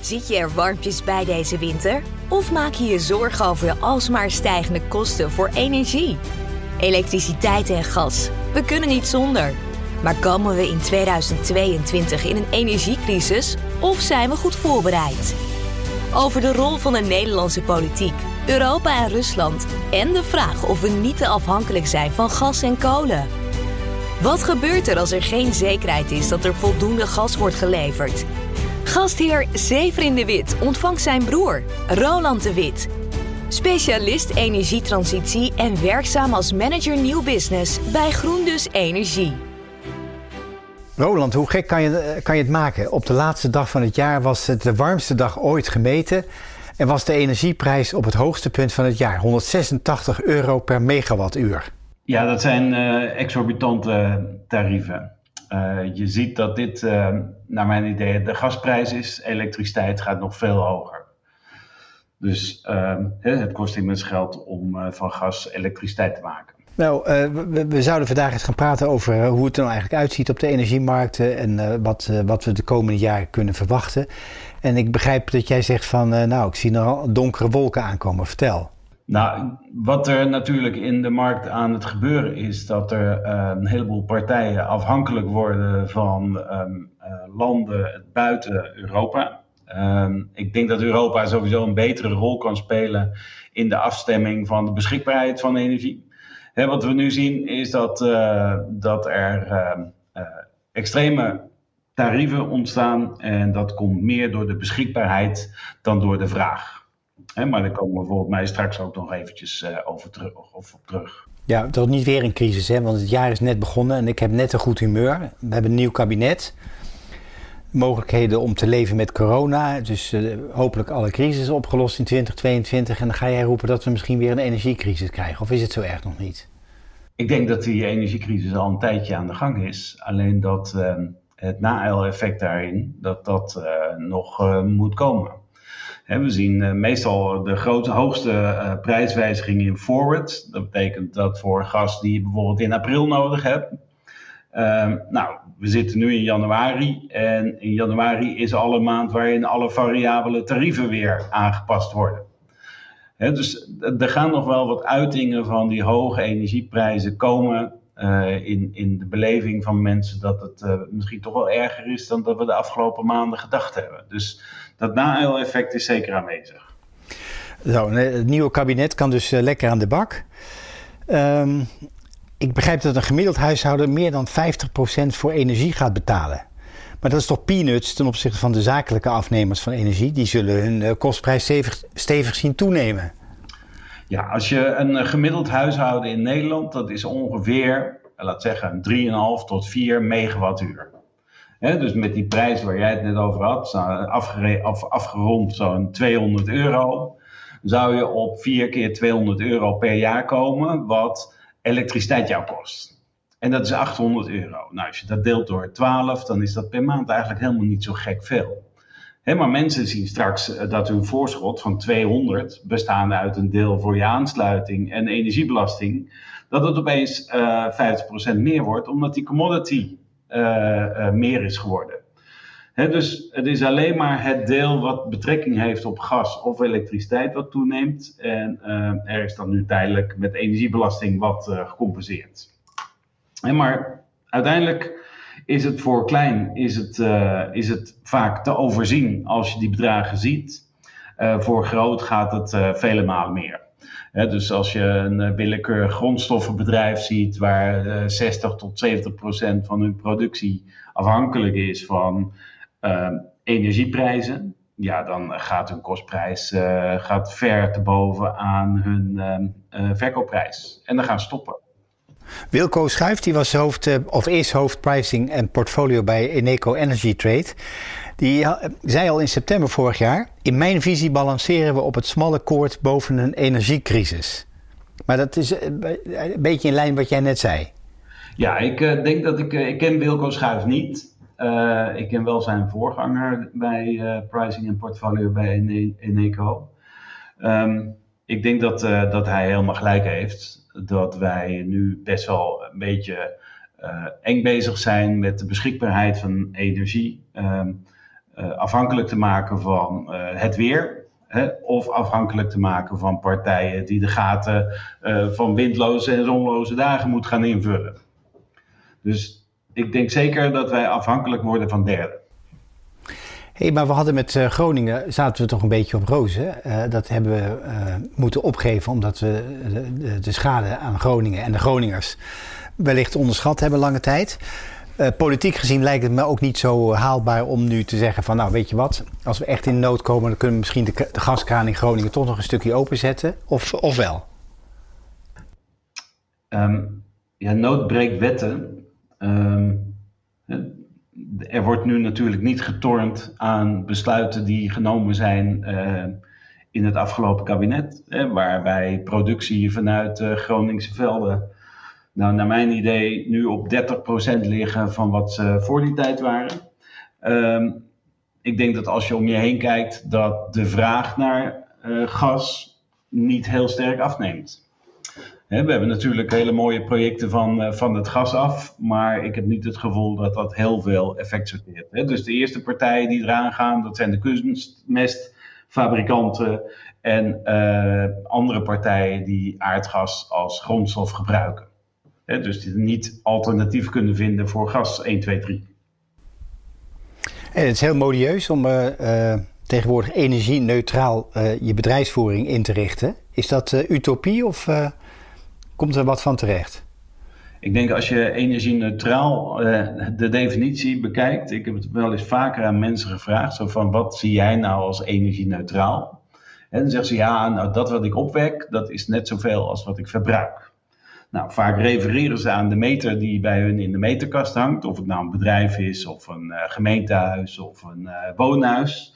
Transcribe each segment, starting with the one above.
Zit je er warmpjes bij deze winter? Of maak je je zorgen over je alsmaar stijgende kosten voor energie? Elektriciteit en gas, we kunnen niet zonder. Maar komen we in 2022 in een energiecrisis of zijn we goed voorbereid? Over de rol van de Nederlandse politiek, Europa en Rusland en de vraag of we niet te afhankelijk zijn van gas en kolen. Wat gebeurt er als er geen zekerheid is dat er voldoende gas wordt geleverd? Gastheer Severin de Wit ontvangt zijn broer, Roland de Wit. Specialist energietransitie en werkzaam als manager nieuw business bij Groendus Energie. Roland, hoe gek kan je, kan je het maken? Op de laatste dag van het jaar was het de warmste dag ooit gemeten. En was de energieprijs op het hoogste punt van het jaar. 186 euro per megawattuur. Ja, dat zijn uh, exorbitante tarieven. Uh, je ziet dat dit, uh, naar mijn idee, de gasprijs is. Elektriciteit gaat nog veel hoger. Dus het kost immers geld om van gas elektriciteit te maken. Nou, we, we, zouden vandaag eens gaan praten over hoe het er nou eigenlijk uitziet op de energiemarkten en wat, wat we de komende jaren kunnen verwachten. En ik begrijp dat jij zegt van, nou, ik zie er al donkere wolken aankomen. Vertel. Nou, wat er natuurlijk in de markt aan het gebeuren is dat er uh, een heleboel partijen afhankelijk worden van um, uh, landen buiten Europa. Um, ik denk dat Europa sowieso een betere rol kan spelen in de afstemming van de beschikbaarheid van energie. Wat we nu zien is dat, uh, dat er extreme tarieven ontstaan en dat komt meer door de beschikbaarheid dan door de vraag maar daar komen we volgens mij straks ook nog eventjes uh, over terug, of op terug. Ja, dat is niet weer een crisis, hè? want het jaar is net begonnen en ik heb net een goed humeur. We hebben een nieuw kabinet. Mogelijkheden om te leven met corona. Dus uh, hopelijk alle crisis opgelost in 2022. En dan ga jij roepen dat we misschien weer een energiecrisis krijgen. Of is het zo erg nog niet? Ik denk dat die energiecrisis al een tijdje aan de gang is. Alleen dat uh, het na-effect daarin, dat dat nog moet komen we zien uh, meestal de grote, hoogste uh, prijswijziging in forward. Dat betekent dat voor gas die je bijvoorbeeld in april nodig hebt. Uh, nou, we zitten nu in januari en in januari is alle maand waarin alle variabele tarieven weer aangepast worden. Dus er gaan nog wel wat uitingen van die hoge energieprijzen komen uh, in, in de beleving van mensen dat het misschien toch wel erger is dan dat we de afgelopen maanden gedacht hebben. Dus dat na-effect is zeker aanwezig. Zo, het nieuwe kabinet kan dus uh, lekker aan de bak. Um, ik begrijp dat een gemiddeld huishouden meer dan 50% voor energie gaat betalen. Maar dat is toch peanuts ten opzichte van de zakelijke afnemers van energie? Die zullen hun kostprijs stevig, stevig zien toenemen. Ja, als je een eh, gemiddeld huishouden in Nederland, dat is ongeveer, eh, laat zeggen, 3,5 tot 4 megawattuur. Dus met die prijs waar jij het net over had, afgerond zo'n 200 euro, zou je op 4 keer 200 euro per jaar komen, wat elektriciteit jou kost. En dat is 800 euro. Nou, als je dat deelt door 12, dan is dat per maand eigenlijk helemaal niet zo gek veel maar mensen zien straks eh, dat hun voorschot van 200, bestaande uit een deel voor je aansluiting en energiebelasting, dat het opeens uh, 50% meer wordt, omdat die commodity meer is geworden. dus het is alleen maar het deel wat betrekking heeft op gas of elektriciteit wat toeneemt. En er is dan nu tijdelijk met energiebelasting wat gecompenseerd. maar uiteindelijk is het voor klein, is het, is het vaak te overzien als je die bedragen ziet. Voor groot gaat het vele malen meer. Dus als je een willekeurig grondstoffenbedrijf ziet waar 60 tot 70 procent van hun productie afhankelijk is van energieprijzen, ja, dan gaat hun kostprijs gaat ver te boven aan hun verkoopprijs. En dan gaan stoppen. Wilco Schuif, die was hoofd, eh, of is hoofd pricing en portfolio bij Eneco Energy Trade. Die zei al in september vorig jaar: In mijn visie balanceren we op het smalle koord boven een energiecrisis. Maar dat is eh, een beetje in lijn wat jij net zei. Ja, ik uh, denk dat ik. Ik ken Wilco Schuif niet. Uh, ik ken wel zijn voorganger bij pricing en portfolio bij Eneco. Um, ik denk dat, dat hij helemaal gelijk heeft dat wij nu best wel een beetje eng bezig zijn met de beschikbaarheid van energie. Um, afhankelijk te maken van het weer. Hè, of afhankelijk te maken van partijen die de gaten van windloze en zonloze dagen moeten gaan invullen. Dus ik denk zeker dat wij afhankelijk worden van derden. Hey, maar we hadden met Groningen, zaten we toch een beetje op rozen. dat hebben we moeten opgeven omdat we de, schade aan Groningen en de Groningers wellicht onderschat hebben lange tijd. Uh, politiek gezien lijkt het me ook niet zo haalbaar om nu te zeggen van nou weet je wat, als we echt in nood komen dan kunnen we misschien de, de gaskraan in Groningen toch nog een stukje openzetten. Of, of wel? Um, ja, nood wetten. Um, er wordt nu natuurlijk niet getornd aan besluiten die genomen zijn uh, in het afgelopen kabinet. Waarbij productie vanuit uh, Groningse velden nou, naar mijn idee nu op 30% liggen van wat ze voor die tijd waren. Ehm, ik denk dat als je om je heen kijkt, dat de vraag naar uh, gas niet heel sterk afneemt. we hebben natuurlijk hele mooie projecten van, uh, van het gas af, maar ik heb niet het gevoel dat dat heel veel effect sorteert. Dus de eerste partijen die eraan gaan, dat zijn de kunstmestfabrikanten en uh, andere partijen die aardgas als grondstof gebruiken. Hè, dus die niet alternatief kunnen vinden voor gas 1, 2, 3. En het is heel modieus om uh, tegenwoordig energie-neutraal uh, je bedrijfsvoering in te richten. Is dat utopie of komt er wat van terecht? Ik denk als je energie-neutraal de definitie bekijkt, ik heb het wel eens vaker aan mensen gevraagd, zo van wat zie jij nou als energie-neutraal? En dan zeggen ze ja, nou dat wat ik opwek, dat is net zoveel als wat ik verbruik. Nou, vaak refereren ze aan de meter die bij hun in de meterkast hangt. Of het nou een bedrijf is, of een uh, gemeentehuis, of een uh, woonhuis.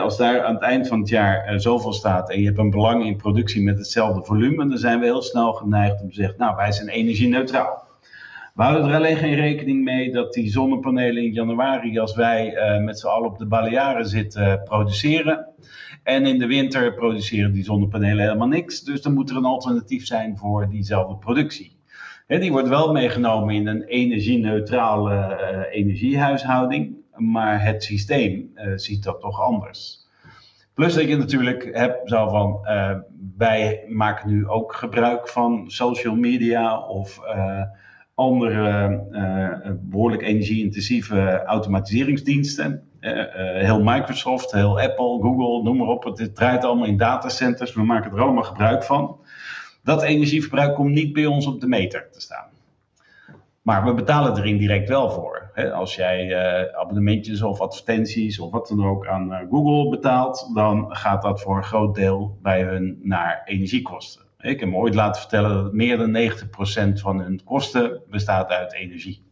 als daar aan het eind van het jaar uh, zoveel staat en je hebt een belang in productie met hetzelfde volume, dan zijn we heel snel geneigd om te zeggen, nou, wij zijn energie-neutraal. We houden er alleen geen rekening mee dat die zonnepanelen in januari, als wij met z'n allen op de Balearen zitten, produceren. En in de winter produceren die zonnepanelen helemaal niks. Dus dan moet er een alternatief zijn voor diezelfde productie. die wordt wel meegenomen in een energie-neutrale uh, energiehuishouding, maar het systeem uh, ziet dat toch anders. Plus dat je natuurlijk hebt zo van, uh, wij maken nu ook gebruik van social media of andere behoorlijk energie-intensieve automatiseringsdiensten. Uh, heel Microsoft, heel Apple, Google, noem maar op. Het draait allemaal in datacenters. We maken er allemaal gebruik van. Dat energieverbruik komt niet bij ons op de meter te staan. Maar we betalen er indirect wel voor. Als jij uh, abonnementjes of advertenties of wat dan ook aan Google betaalt, dan gaat dat voor een groot deel bij hun naar energiekosten. Ik heb me ooit laten vertellen dat meer dan 90% van hun kosten bestaat uit energie.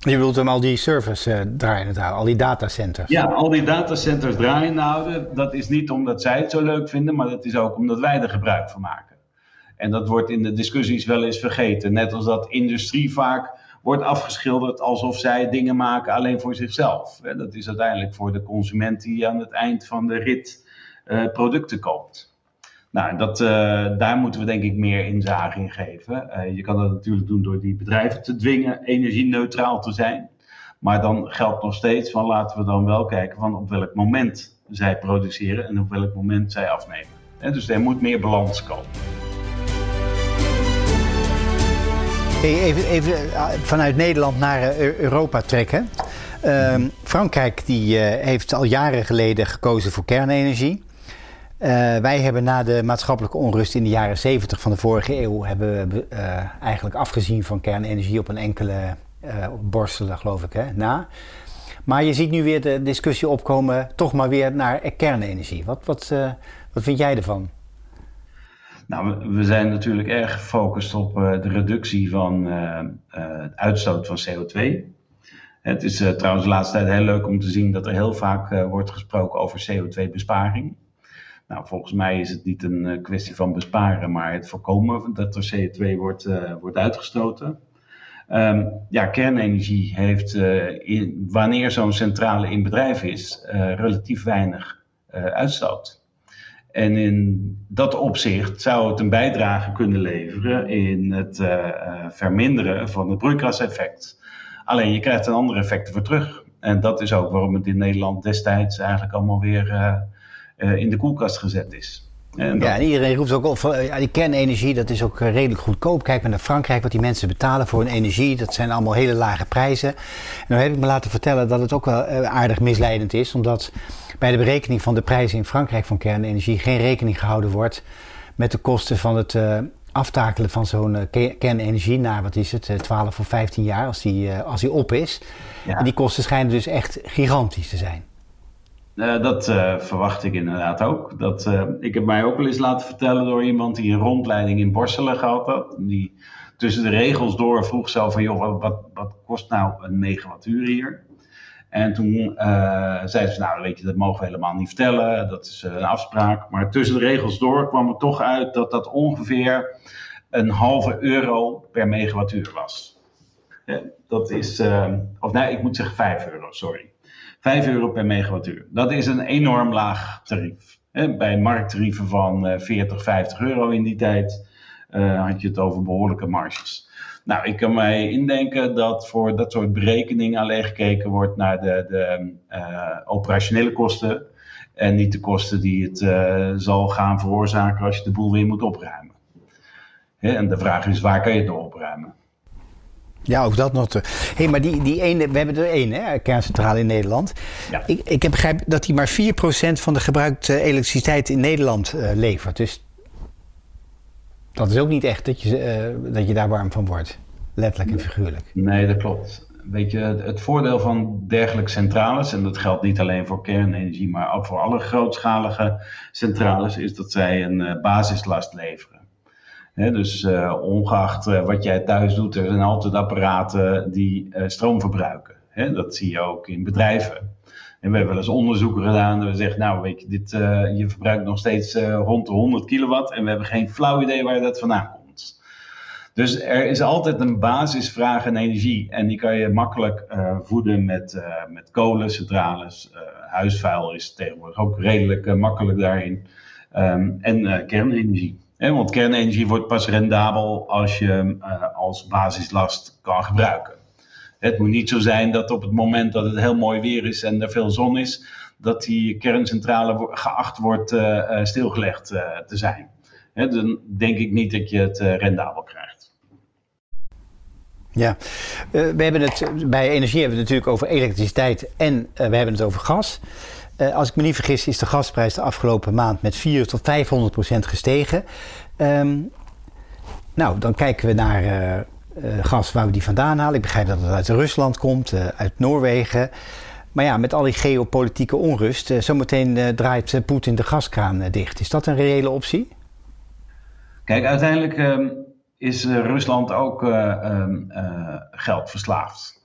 Je wilt hem al die servers uh, draaien houden, al die datacenters. Ja, al die datacenters draaien houden. Dat is niet omdat zij het zo leuk vinden, maar dat is ook omdat wij er gebruik van maken. En dat wordt in de discussies wel eens vergeten. Net als dat industrie vaak wordt afgeschilderd alsof zij dingen maken alleen voor zichzelf. Dat is uiteindelijk voor de consument die aan het eind van de rit uh, producten koopt. Nou, dat, uh, daar moeten we denk ik meer inzage in geven. Uh, je kan dat natuurlijk doen door die bedrijven te dwingen energie-neutraal te zijn. Maar dan geldt nog steeds van laten we dan wel kijken van op welk moment zij produceren en op welk moment zij afnemen. dus er moet meer balans komen. even, even eh, vanuit Nederland naar Europa trekken. Uh, Frankrijk die, heeft al jaren geleden gekozen voor kernenergie. Uh, wij hebben na de maatschappelijke onrust in de jaren 70 van de vorige eeuw hebben we uh, eigenlijk afgezien van kernenergie op een enkele uh, borstelen, geloof ik, hè, na. Maar je ziet nu weer de discussie opkomen, toch maar weer naar kernenergie. Wat, wat, wat vind jij ervan? Nou, we zijn natuurlijk erg gefocust op de reductie van het uitstoot van CO2. Het is trouwens de laatste tijd heel leuk om te zien dat er heel vaak wordt gesproken over CO2-besparing. Nou, volgens mij is het niet een eh, kwestie van besparen, maar het voorkomen dat er CO2 wordt, uh, wordt uitgestoten. Um, ja, kernenergie heeft, in, wanneer zo'n centrale in bedrijf is, relatief weinig uitstoot. En in dat opzicht zou het een bijdrage kunnen leveren in het verminderen van het broeikaseffect. Alleen je krijgt een andere effect voor terug. En dat is ook waarom het in Nederland destijds eigenlijk allemaal weer in de koelkast gezet is. En ja, en iedereen roept ook op ja, die kernenergie, dat is ook redelijk goedkoop. Kijk maar naar Frankrijk, wat die mensen betalen voor hun energie. Dat zijn allemaal hele lage prijzen. En nou heb ik me laten vertellen dat het ook wel aardig misleidend is, omdat bij de berekening van de prijzen in Frankrijk van kernenergie geen rekening gehouden wordt met de kosten van het uh, aftakelen van zo'n uh, kernenergie na, wat is het, uh, eh, 12 of 15 jaar als die, als die op is. En die kosten schijnen dus echt gigantisch te zijn. Dat verwacht ik inderdaad ook. Dat, ik heb mij ook wel eens laten vertellen door iemand die een rondleiding in Borselen gehad had. Die tussen de regels door vroeg zo van, joh, wat, wat kost nou een megawattuur hier? En toen zeiden ze, nou weet je, dat mogen we helemaal niet vertellen, dat is een afspraak. Maar tussen de regels door kwam er toch uit dat dat ongeveer een halve euro per megawattuur was. Dat is, of nee, ik moet zeggen 5 euro, sorry. 5 euro per megawattuur. Dat is een enorm laag tarief. Bij markttarieven van 40, 50 euro in die tijd had je het over behoorlijke marges. Nou, ik kan mij indenken dat voor dat soort berekeningen alleen gekeken wordt naar de, de uh, operationele kosten. En niet de kosten die het zal gaan veroorzaken als je de boel weer moet opruimen. en de vraag is, waar kan je het opruimen? Ja, ook dat nog. Te... hey, maar die, die ene, we hebben er één, hè, kerncentrale in Nederland. Ja. Ik, ik heb begrepen dat die maar 4% van de gebruikte elektriciteit in Nederland uh, levert. Dus dat is ook niet echt dat je, uh, dat je daar warm van wordt. Letterlijk en figuurlijk. Nee, dat klopt. Weet je, het voordeel van dergelijke centrales, en dat geldt niet alleen voor kernenergie, maar ook voor alle grootschalige centrales, is dat zij een uh, basislast leveren. Dus uh, ongeacht wat jij thuis doet, er zijn altijd apparaten die stroom verbruiken. dat zie je ook in bedrijven. En we hebben wel eens onderzoeken gedaan. We zeggen, nou weet je, dit, je verbruikt nog steeds rond de 100 kilowatt. En we hebben geen flauw idee waar dat vandaan komt. Dus er is altijd een basisvraag aan energie. En die kan je makkelijk voeden met, met kolencentrales. huisvuil is tegenwoordig ook redelijk makkelijk daarin. Um, en kernenergie. Want kernenergie wordt pas rendabel als je hem als basislast kan gebruiken. Het moet niet zo zijn dat op het moment dat het heel mooi weer is en er veel zon is, dat die kerncentrale geacht wordt uh, stilgelegd uh, te zijn. dan denk ik niet dat je het rendabel krijgt. Ja, we hebben het bij energie hebben we het natuurlijk over elektriciteit en we hebben het over gas. Als ik me niet vergis, is de gasprijs de afgelopen maand met 400 tot 500 procent gestegen. Um, nou, dan kijken we naar uh, gas waar we die vandaan halen. Ik begrijp dat het uit Rusland komt, uit Noorwegen. Maar ja, met al die geopolitieke onrust, zometeen draait Poetin de gaskraan dicht. Is dat een reële optie? Kijk, uiteindelijk ehm, is Rusland ook um, geld verslaafd.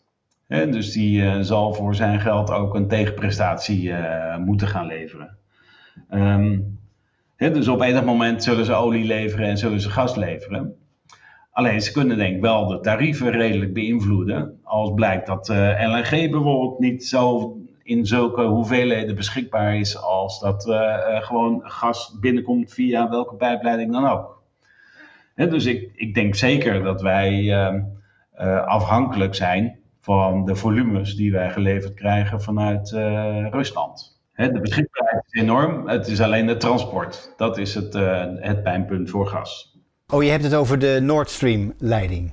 Dus die zal voor zijn geld ook een tegenprestatie moeten gaan leveren. Um, dus op enig moment zullen ze olie leveren en zullen ze gas leveren. Alleen ze kunnen denk ik wel de tarieven redelijk beïnvloeden. Als blijkt dat uh, eh, LNG bijvoorbeeld niet zo in zulke hoeveelheden beschikbaar is als dat gewoon gas binnenkomt via welke pijpleiding dan ook. dus ik, ik denk zeker dat wij ehm, afhankelijk zijn van de volumes die wij geleverd krijgen vanuit Rusland. de beschikbaarheid is enorm, het is alleen het transport. Dat is het, het pijnpunt voor gas. Oh, je hebt het over de Nord Stream leiding.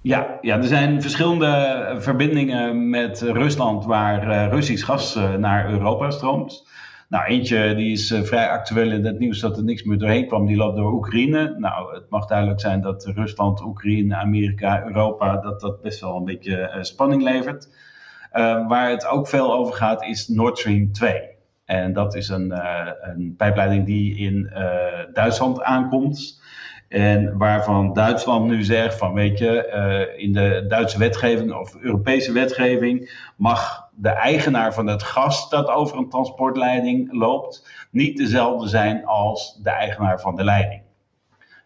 Ja, ja, er zijn verschillende verbindingen met Rusland waar uh, Russisch gas naar Europa stroomt. Nou, eentje die is uh, vrij actueel in het nieuws dat er niks meer doorheen kwam. Die loopt door Oekraïne. Nou, het mag duidelijk zijn dat Rusland, Oekraïne, Amerika, Europa, dat dat best wel een beetje spanning levert. waar het ook veel over gaat is Nord Stream 2. En dat is een, een pijpleiding die in Duitsland aankomt. En waarvan Duitsland nu zegt van weet je, uh, in de Duitse wetgeving of Europese wetgeving mag de eigenaar van het gas dat over een transportleiding loopt niet dezelfde zijn als de eigenaar van de leiding.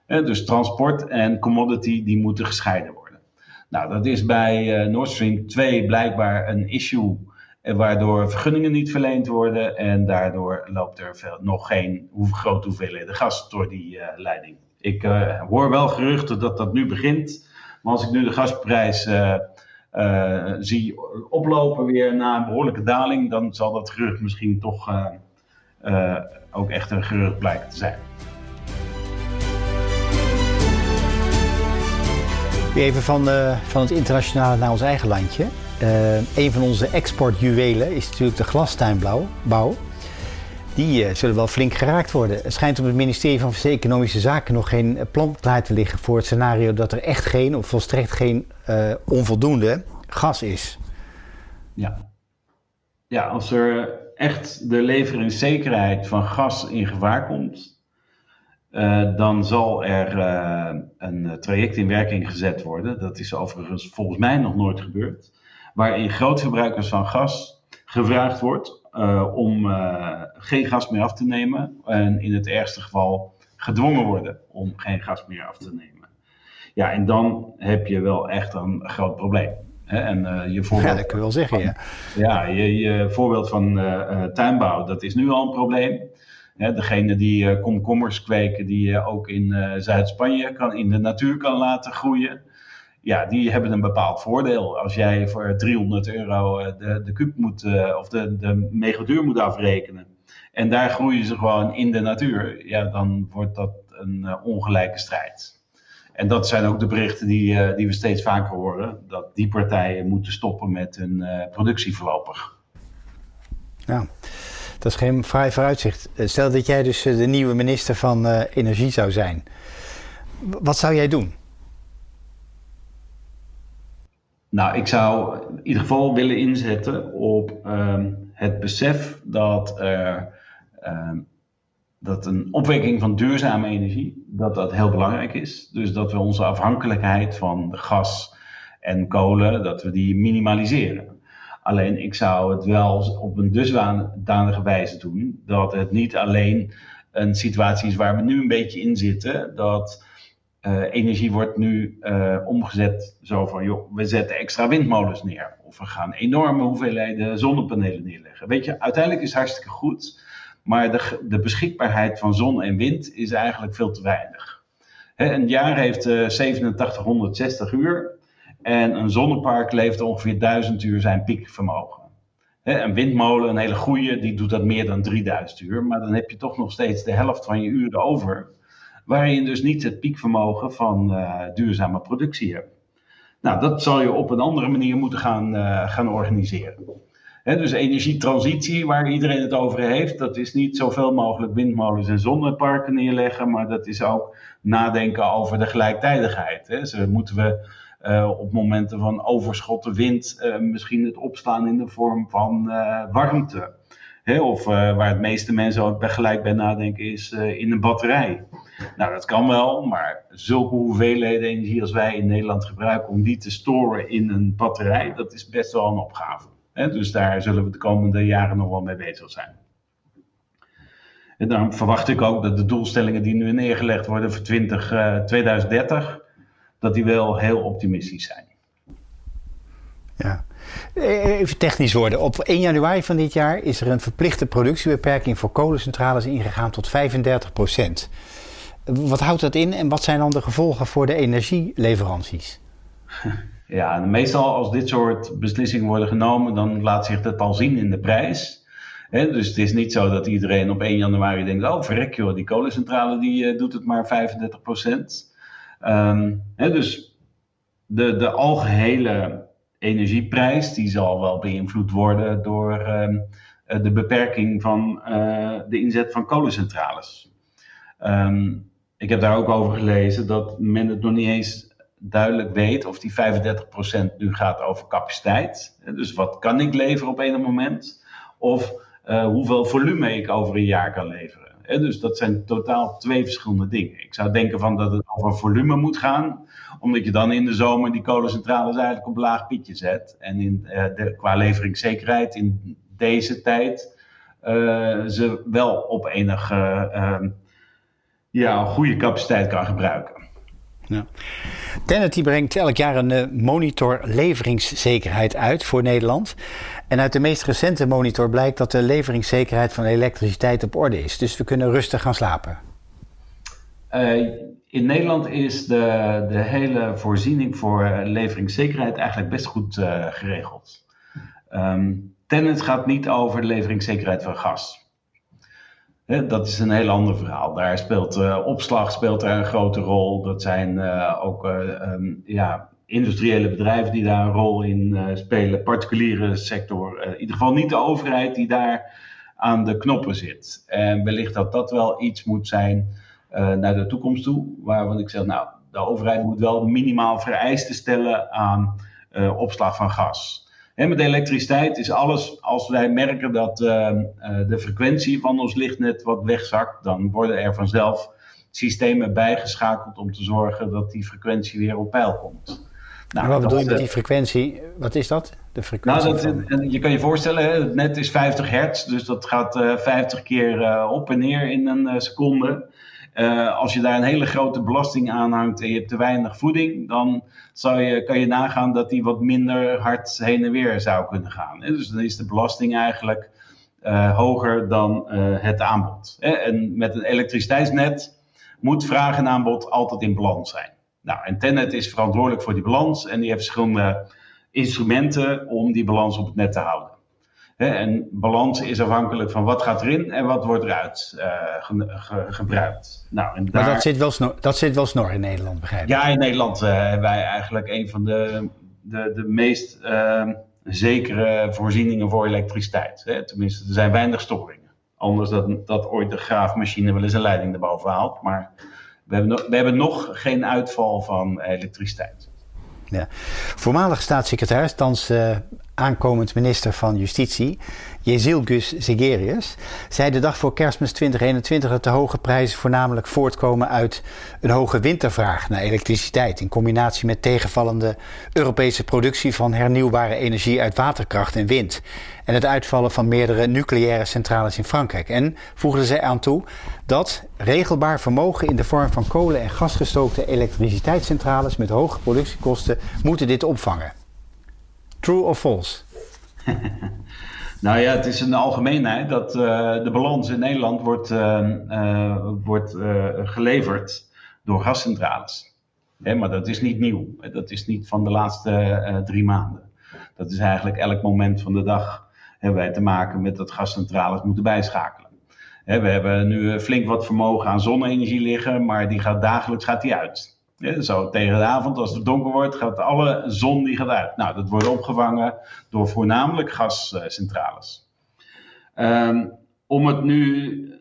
Dus transport en commodity die moeten gescheiden worden. Nou, dat is bij uh, Nord Stream 2 blijkbaar een issue waardoor vergunningen niet verleend worden en daardoor loopt er veel, nog geen grote hoeveelheden gas door die leiding. Ik hoor wel geruchten dat dat nu begint. Maar als ik nu de gasprijs zie oplopen weer na een behoorlijke daling, dan zal dat gerucht misschien toch ook echt een gerucht blijken te zijn. Even van, van het internationale naar ons eigen landje. Een van onze exportjuwelen is natuurlijk de glastuinbouw. Die uh, zullen wel flink geraakt worden. Het schijnt op het ministerie van Economische Zaken nog geen plan klaar te liggen voor het scenario dat er echt geen of volstrekt geen onvoldoende gas is. Ja. ja, als er echt de leveringszekerheid van gas in gevaar komt, dan zal er een traject in werking gezet worden. Dat is overigens volgens mij nog nooit gebeurd. Waarin grootverbruikers van gas gevraagd wordt om geen gas meer af te nemen. En in het ergste geval gedwongen worden om geen gas meer af te nemen. Ja, en dan heb je wel echt een groot probleem. Hè? En, je voorbeeld, ja, dat kun je wel zeggen, ja. Ja, je, je voorbeeld van tuinbouw, dat is nu al een probleem. Hè, degene die uh, komkommers kweken, die je ook in Zuid-Spanje kan, in de natuur kan laten groeien. Ja, die hebben een bepaald voordeel. Als jij voor 300 euro uh, de, de kuub moet, of de, de megaduur moet afrekenen. En daar groeien ze gewoon in de natuur. Ja, dan wordt dat een ongelijke strijd. En dat zijn ook de berichten die, die we steeds vaker horen. Dat die partijen moeten stoppen met hun productie voorlopig. Ja. Dat is geen vrij vooruitzicht. Eh, stel dat jij dus eh, de nieuwe minister van Energie zou zijn. Wat zou jij doen? Nou, ik zou in ieder geval willen inzetten op um, het besef dat, uh, um, dat een opwekking van duurzame energie, dat dat heel belangrijk is. Dus dat we onze afhankelijkheid van gas en kolen, dat we die minimaliseren. Alleen ik zou het wel op een dusdanige wijze doen dat het niet alleen een situatie is waar we nu een beetje in zitten. Dat uh, energie wordt nu uh, omgezet zo van, joh, we zetten extra windmolens neer. Of we gaan enorme hoeveelheden zonnepanelen neerleggen. Weet je, uiteindelijk is het hartstikke goed. Maar de, de beschikbaarheid van zon en wind is eigenlijk veel te weinig. He, een jaar heeft uh, 8760 uur. En een zonnepark levert ongeveer 1000 uur zijn piekvermogen. Een windmolen, een hele goede, die doet dat meer dan 3000 uur. Maar dan heb je toch nog steeds de helft van je uren over. Waarin dus niet het piekvermogen van uh, duurzame productie hebt. Nou, dat zal je op een andere manier moeten gaan, uh, gaan organiseren. Dus energietransitie, waar iedereen het over heeft, dat is niet zoveel mogelijk windmolens en zonneparken neerleggen, maar dat is ook nadenken over de gelijktijdigheid. He. Dus moeten we op momenten van overschotten wind misschien het opslaan in de vorm van warmte. Hè, of waar het meeste mensen ook gelijk bij nadenken is in een batterij. Nou, dat kan wel, maar zulke hoeveelheden energie als wij in Nederland gebruiken om die te storen in een batterij, dat is best wel een opgave. Hè, dus daar zullen we de komende jaren nog wel mee bezig zijn. En dan verwacht ik ook dat de doelstellingen die nu neergelegd worden voor 20, 2030, dat die wel heel optimistisch zijn. Ja. Even technisch worden. Op 1 januari van dit jaar is er een verplichte productiebeperking voor kolencentrales ingegaan tot 35 procent. Wat houdt dat in en wat zijn dan de gevolgen voor de energieleveranties? Ja, meestal als dit soort beslissingen worden genomen, dan laat zich dat al zien in de prijs. dus het is niet zo dat iedereen op 1 januari denkt: oh verrek joh, die kolencentrale die, uh, doet het maar 35 procent. Um, dus de, de algehele energieprijs die zal wel beïnvloed worden door um, de beperking van uh, de inzet van kolencentrales. Um, ik heb daar ook over gelezen dat men het nog niet eens duidelijk weet of die 35% nu gaat over capaciteit. Dus wat kan ik leveren op een moment? Of uh, hoeveel volume ik over een jaar kan leveren. Dus dat zijn totaal twee verschillende dingen. Ik zou denken van dat het over volume moet gaan, omdat je dan in de zomer die kolencentrales eigenlijk op laag pietje zet. En in, de, qua leveringszekerheid in deze tijd uh, ze wel op enige uh, ja, goede capaciteit kan gebruiken. Ja. Tenet brengt elk jaar een uh, monitor leveringszekerheid uit voor Nederland. En uit de meest recente monitor blijkt dat de leveringszekerheid van elektriciteit op orde is. Dus we kunnen rustig gaan slapen. Uh, in Nederland is de, de hele voorziening voor leveringszekerheid eigenlijk best goed geregeld. Um, Tennet gaat niet over de leveringszekerheid van gas dat is een heel ander verhaal. Daar speelt uh, opslag speelt daar een grote rol. Dat zijn uh, ook uh, um, ja, industriële bedrijven die daar een rol in spelen. Particuliere sector. in ieder geval niet de overheid die daar aan de knoppen zit. En wellicht dat dat wel iets moet zijn naar de toekomst toe. Waarvan ik zeg, nou, de overheid moet wel minimaal vereisten stellen aan opslag van gas. En met elektriciteit is alles, als wij merken dat uh, de frequentie van ons lichtnet wat wegzakt, dan worden er vanzelf systemen bijgeschakeld om te zorgen dat die frequentie weer op peil komt. Nou, wat bedoel je met die frequentie? Wat is dat? De frequentie nou, dat, je kan je voorstellen, het net is 50 hertz, dus dat gaat uh, eh, 50 keer uh, op en neer in een seconde. Uh, als je daar een hele grote belasting aan hangt en je hebt te weinig voeding, dan zou je, kan je nagaan dat die wat minder hard heen en weer zou kunnen gaan. Hè? Dus dan is de belasting eigenlijk uh, hoger dan uh, het aanbod. Hè? En met een elektriciteitsnet moet vraag en aanbod altijd in balans zijn. Nou, en Tennet is verantwoordelijk voor die balans en die heeft verschillende instrumenten om die balans op het net te houden en balans is afhankelijk van wat gaat erin en wat wordt eruit uh, gebruikt. Nou, en daar... Maar dat zit, wel snor, dat zit wel snor in Nederland, begrijp ik? Ja, in Nederland uh, hebben wij eigenlijk een van de, de, de meest uh, zekere voorzieningen voor elektriciteit. Hè. Tenminste, er zijn weinig storingen. Anders dat, dat ooit de graafmachine wel eens een leiding erboven haalt. Maar we hebben, nog, we hebben nog geen uitval van elektriciteit. Ja. Voormalig staatssecretaris, thans uh, aankomend minister van Justitie, Jezilgus Zegerius, zei de dag voor kerstmis 2021 dat de hoge prijzen voornamelijk voortkomen uit een hoge wintervraag naar elektriciteit in combinatie met tegenvallende Europese productie van hernieuwbare energie uit waterkracht en wind en het uitvallen van meerdere nucleaire centrales in Frankrijk. En voegde zij aan toe dat regelbaar vermogen in de vorm van kolen- en gasgestookte elektriciteitscentrales met hoge productiekosten moeten dit opvangen. True or false? nou ja, het is een algemeenheid dat uh, de balans in Nederland wordt, uh, uh, wordt geleverd door gascentrales. Maar dat is niet nieuw. Dat is niet van de laatste drie maanden. Dat is eigenlijk elk moment van de dag hebben wij te maken met dat gascentrales moeten bijschakelen. We hebben nu flink wat vermogen aan zonne-energie liggen, maar die gaat dagelijks gaat die uit. Zo tegen de avond, als het donker wordt, gaat alle zon die gaat uit. Nou, dat wordt opgevangen door voornamelijk gascentrales. Um, om het nu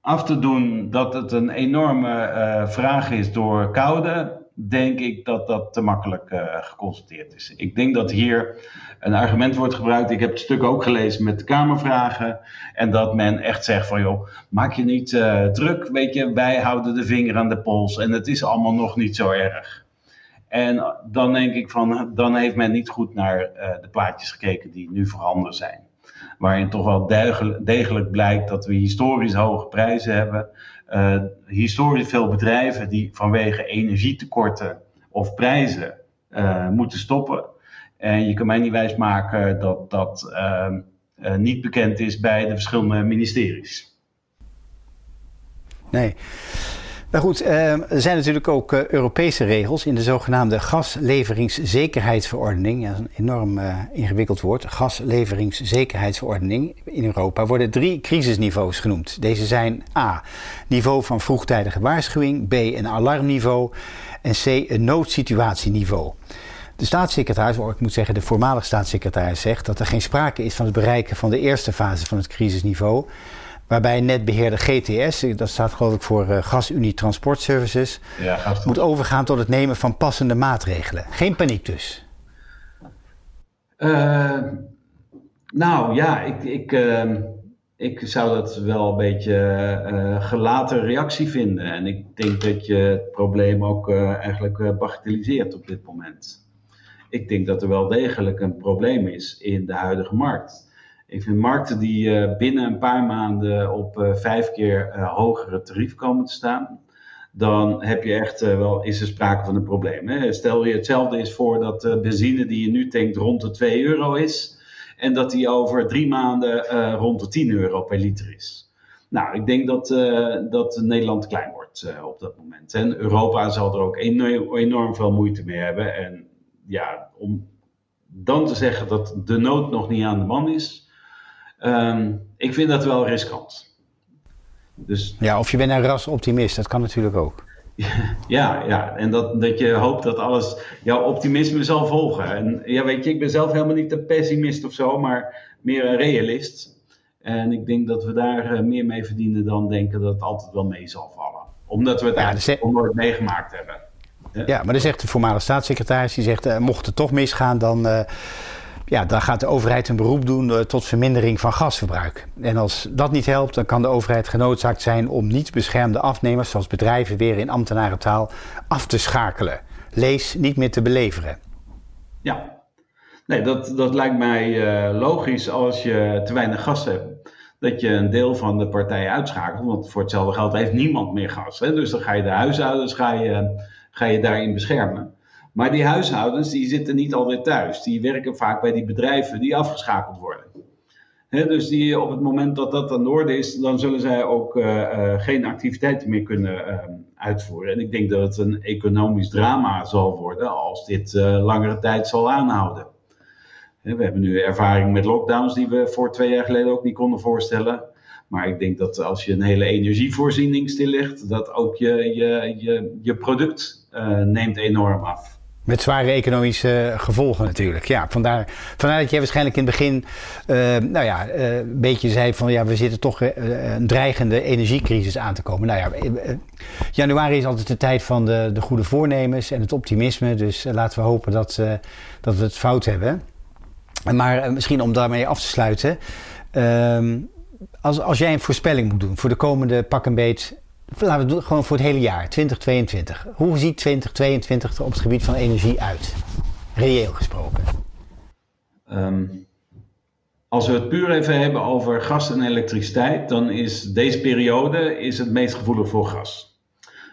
af te doen dat het een enorme uh, vraag is door koude, denk ik dat dat te makkelijk uh, geconstateerd is. Ik denk dat hier een argument wordt gebruikt. Ik heb het stuk ook gelezen met de Kamervragen. En dat men echt zegt van joh, maak je niet uh, druk. Weet je, wij houden de vinger aan de pols. En het is allemaal nog niet zo erg. En dan denk ik van, dan heeft men niet goed naar uh, de plaatjes gekeken die nu voorhanden zijn. Waarin toch wel degelijk blijkt dat we historisch hoge prijzen hebben. Uh, historisch veel bedrijven die vanwege energietekorten of prijzen uh, moeten stoppen. En je kan mij niet wijsmaken dat dat uh, niet bekend is bij de verschillende ministeries. Nee. Nou goed, er zijn natuurlijk ook Europese regels in de zogenaamde gasleveringszekerheidsverordening. Dat is een enorm ingewikkeld woord. Gasleveringszekerheidsverordening in Europa worden drie crisisniveaus genoemd. Deze zijn A. Niveau van vroegtijdige waarschuwing. B. Een alarmniveau. En C. Een noodsituatieniveau. De staatssecretaris, of ik moet zeggen de voormalige staatssecretaris, zegt dat er geen sprake is van het bereiken van de eerste fase van het crisisniveau. Waarbij netbeheerder GTS, dat staat geloof ik voor uh, GasUnie Transport Services, ja, moet overgaan tot het nemen van passende maatregelen. Geen paniek dus. Uh, nou ja, ik, ik, uh, ik zou dat wel een beetje uh, gelaten reactie vinden. En ik denk dat je het probleem ook eigenlijk bagatelliseert op dit moment ik denk dat er wel degelijk een probleem is in de huidige markt. Ik vind markten die uh, binnen een paar maanden op uh, vijf keer uh, hogere tarief komen te staan, dan heb je echt wel, is er sprake van een probleem. Hè? Stel je hetzelfde is voor dat benzine die je nu tankt rond de 2 euro is, en dat die over drie maanden rond de 10 euro per liter is. Nou, ik denk dat, dat Nederland klein wordt. op dat moment. En Europa zal er ook enorm, enorm veel moeite mee hebben. En ja, om dan te zeggen dat de nood nog niet aan de man is, ehm, ik vind dat wel riskant. Dus, ja, of je bent een ras optimist, dat kan natuurlijk ook. Ja, ja, en dat, dat je hoopt dat alles jouw optimisme zal volgen. En ja, weet je, ik ben zelf helemaal niet een pessimist of zo, maar meer een realist. En ik denk dat we daar eh, meer mee verdienen dan denken dat het altijd wel mee zal vallen. Omdat we het ja, eigenlijk dus... nooit meegemaakt hebben. Ja. maar dan zegt de voormalige staatssecretaris, die zegt, uh, mocht het toch misgaan, dan, uh, ja, dan gaat de overheid een beroep doen tot vermindering van gasverbruik. En als dat niet helpt, dan kan de overheid genoodzaakt zijn om niet beschermde afnemers, zoals bedrijven weer in ambtenarentaal, af te schakelen. Lees niet meer te beleveren. Ja, nee, dat, dat lijkt mij logisch als je te weinig gas hebt dat je een deel van de partij uitschakelt. Want voor hetzelfde geld heeft niemand meer gas. Hè? Dus dan ga je de huishoudens ga je, ga je daarin beschermen. Maar die huishoudens die zitten niet altijd thuis. Die werken vaak bij die bedrijven die afgeschakeld worden. dus die, op het moment dat dat aan de orde is, dan zullen zij ook uh, uh, geen activiteiten meer kunnen uh, uitvoeren. En ik denk dat het een economisch drama zal worden als dit langere tijd zal aanhouden. We hebben nu ervaring met lockdowns die we voor twee jaar geleden ook niet konden voorstellen. Maar ik denk dat als je een hele energievoorziening stillegt, dat ook je, je, je, je product neemt enorm af. Met zware economische gevolgen natuurlijk. Ja, vandaar, vandaar dat jij waarschijnlijk in het begin uh, nou ja, uh, een beetje zei van ja, we zitten toch een dreigende energiecrisis aan te komen. Nou ja, januari is altijd de tijd van de, de goede voornemens en het optimisme. Dus laten we hopen dat, dat we het fout hebben. Maar eh, misschien om daarmee af te sluiten. Ehm, als, als jij een voorspelling moet doen voor de komende pak een beet. Laten we het gewoon voor het hele jaar, 2022. Hoe ziet 2022 er op het gebied van energie uit? Reëel gesproken. Ehm, als we het puur even hebben over gas en elektriciteit, dan is deze periode is het meest gevoelig voor gas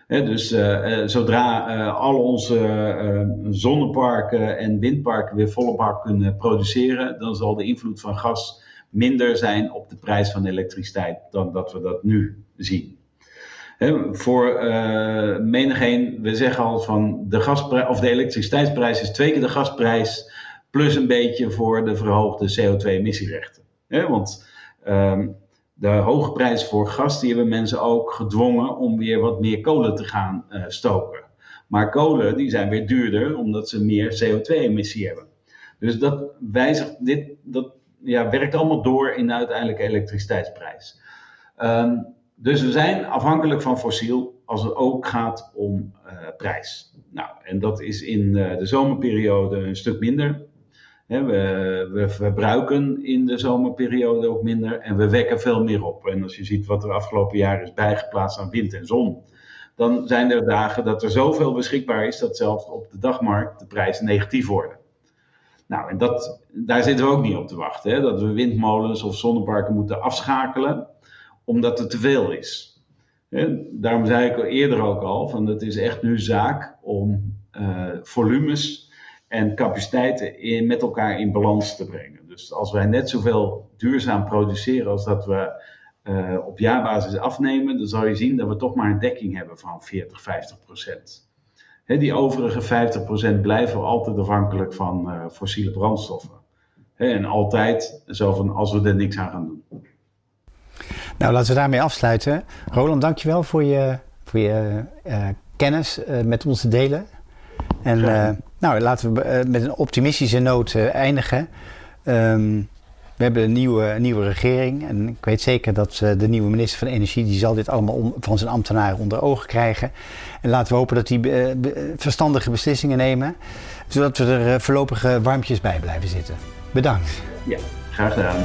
dus uh, zodra uh, al onze zonneparken en windparken weer volle kunnen produceren, dan zal de invloed van gas minder zijn op de prijs van elektriciteit dan dat we dat nu zien. Voor menigeen, we zeggen al van de, gasprijs, of de elektriciteitsprijs is twee keer de gasprijs plus een beetje voor de verhoogde CO2-emissierechten. want um, de hoge prijs voor gas, die hebben mensen ook gedwongen om weer wat meer kolen te gaan uh, stoken. Maar kolen die zijn weer duurder omdat ze meer CO2-emissie hebben. Dus dat wijzigt, dit dat, ja, werkt allemaal door in de uiteindelijke elektriciteitsprijs. Um, dus we zijn afhankelijk van fossiel als het ook gaat om uh, prijs. Nou, en dat is in uh, de zomerperiode een stuk minder we, we, verbruiken in de zomerperiode ook minder en we wekken veel meer op. En als je ziet wat er afgelopen jaar is bijgeplaatst aan wind en zon, dan zijn er dagen dat er zoveel beschikbaar is dat zelfs op de dagmarkt de prijzen negatief worden. Nou, en dat, daar zitten we ook niet op te wachten. Dat we windmolens of zonneparken moeten afschakelen, omdat er te veel is. Daarom zei ik eerder ook al, van het is echt nu zaak om uh, volumes en capaciteiten met elkaar in balans te brengen. Dus als wij net zoveel duurzaam produceren als dat we uh, op jaarbasis afnemen, dan zal je zien dat we toch maar een dekking hebben van 40, 50 procent. die overige 50 procent blijven altijd afhankelijk van uh, fossiele brandstoffen. en altijd zo van als we er niks aan gaan doen. Nou, laten we daarmee afsluiten. Roland, dankjewel voor je, voor je uh, kennis met ons te delen. En uh, nou, laten we met een optimistische noot eindigen. Um, we hebben een nieuwe, nieuwe regering. En ik weet zeker dat de nieuwe minister van Energie... die zal dit allemaal van zijn ambtenaren onder ogen krijgen. En laten we hopen dat die verstandige beslissingen nemen. Zodat we er voorlopig warmpjes bij blijven zitten. Bedankt. Ja, graag gedaan.